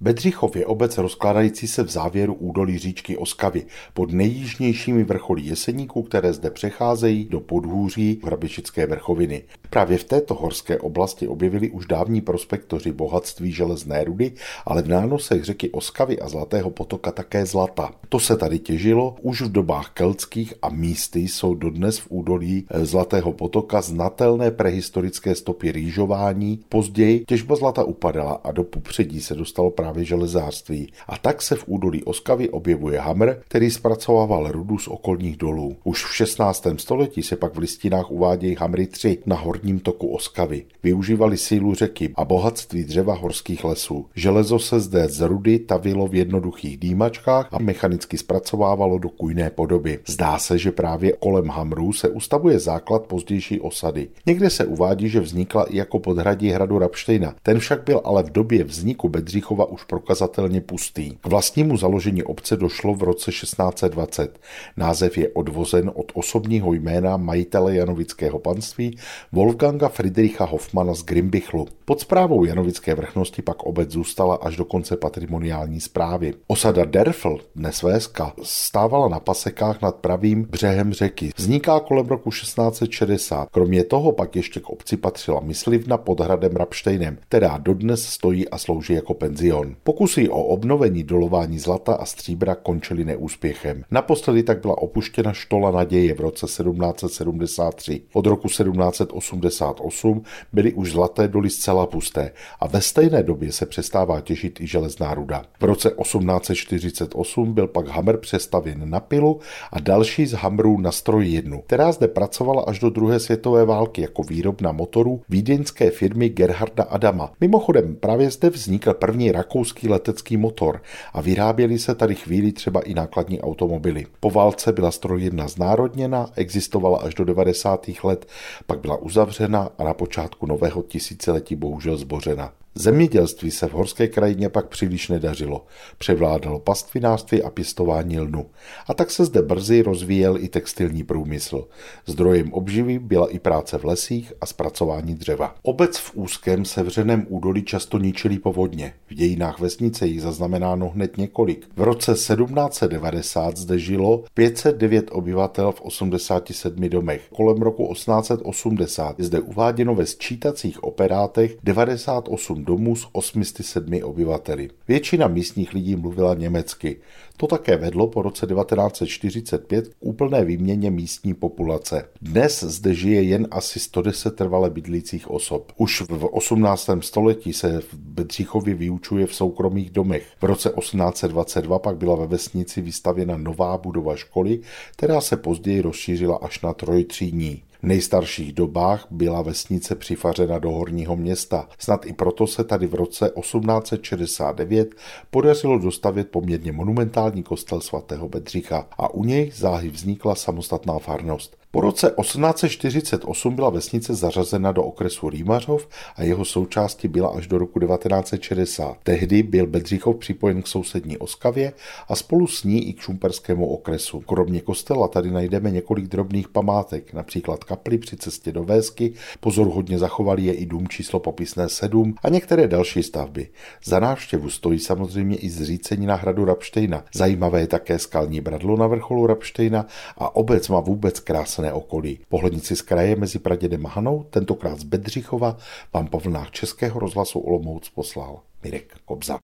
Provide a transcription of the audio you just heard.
Bedřichov je obec rozkládající se v závěru údolí říčky Oskavy pod nejjižnějšími vrcholy Jeseníků, které zde přecházejí do podhůří Hrabičické vrchoviny. Právě v této horské oblasti objevili už dávní prospektoři bohatství železné rudy, ale v nánosech řeky Oskavy a Zlatého potoka také zlata. To se tady těžilo už v dobách keltských a místy jsou dodnes v údolí Zlatého potoka znatelné prehistorické stopy rýžování. Později těžba zlata upadala a do popředí se dostalo právě právě železářství. A tak se v údolí Oskavy objevuje Hamr, který zpracovával rudu z okolních dolů. Už v 16. století se pak v listinách uvádějí Hamry 3 na horním toku Oskavy. Využívali sílu řeky a bohatství dřeva horských lesů. Železo se zde z rudy tavilo v jednoduchých dýmačkách a mechanicky zpracovávalo do kujné podoby. Zdá se, že právě kolem Hamrů se ustavuje základ pozdější osady. Někde se uvádí, že vznikla i jako podhradí hradu Rapštejna. Ten však byl ale v době vzniku Bedřichova už prokazatelně pustý. K vlastnímu založení obce došlo v roce 1620. Název je odvozen od osobního jména majitele janovického panství Wolfganga Friedricha Hoffmana z Grimbichlu. Pod zprávou janovické vrchnosti pak obec zůstala až do konce patrimoniální zprávy. Osada Derfl, dnes Véska, stávala na pasekách nad pravým břehem řeky. Vzniká kolem roku 1660. Kromě toho pak ještě k obci patřila myslivna pod hradem Rapštejnem, která dodnes stojí a slouží jako penzion. Pokusy o obnovení dolování zlata a stříbra končily neúspěchem. Naposledy tak byla opuštěna štola naděje v roce 1773. Od roku 1788 byly už zlaté doly zcela pusté a ve stejné době se přestává těžit i železná ruda. V roce 1848 byl pak Hammer přestavěn na pilu a další z Hammerů na stroj jednu, která zde pracovala až do druhé světové války jako výrobna motorů vídeňské firmy Gerharda Adama. Mimochodem právě zde vznikl první rakouský obrovský letecký motor a vyráběly se tady chvíli třeba i nákladní automobily. Po válce byla strojírna znárodněna, existovala až do 90. let, pak byla uzavřena a na počátku nového tisíciletí bohužel zbořena. Zemědělství se v horské krajině pak příliš nedařilo. Převládalo pastvinářství a pěstování lnu. A tak se zde brzy rozvíjel i textilní průmysl. Zdrojem obživy byla i práce v lesích a zpracování dřeva. Obec v úzkém sevřeném údolí často ničili povodně. V dějinách vesnice jich zaznamenáno hned několik. V roce 1790 zde žilo 509 obyvatel v 87 domech. Kolem roku 1880 je zde uváděno ve sčítacích operátech 98 domů s 807 obyvateli. Většina místních lidí mluvila německy. To také vedlo po roce 1945 k úplné výměně místní populace. Dnes zde žije jen asi 110 trvale bydlících osob. Už v 18. století se v Bedřichově vyučuje v soukromých domech. V roce 1822 pak byla ve vesnici vystavěna nová budova školy, která se později rozšířila až na trojtřídní. Nejstarších dobách byla vesnice přifařena do horního města. Snad i proto se tady v roce 1869 podařilo dostavit poměrně monumentální kostel svatého Bedřicha a u něj záhy vznikla samostatná farnost. Po roce 1848 byla vesnice zařazena do okresu Rýmařov a jeho součástí byla až do roku 1960. Tehdy byl Bedřichov připojen k sousední Oskavě a spolu s ní i k šumperskému okresu. Kromě kostela tady najdeme několik drobných památek, například kapli při cestě do Vésky, hodně zachovali je i dům číslo popisné 7 a některé další stavby. Za návštěvu stojí samozřejmě i zřícení na hradu Rapštejna. Zajímavé je také skalní bradlo na vrcholu Rapštejna a obec má vůbec krásné krásné okolí. Pohlednici z kraje mezi Pradědem Hanou, tentokrát z Bedřichova, vám po vlnách Českého rozhlasu Olomouc poslal Mirek Kobza.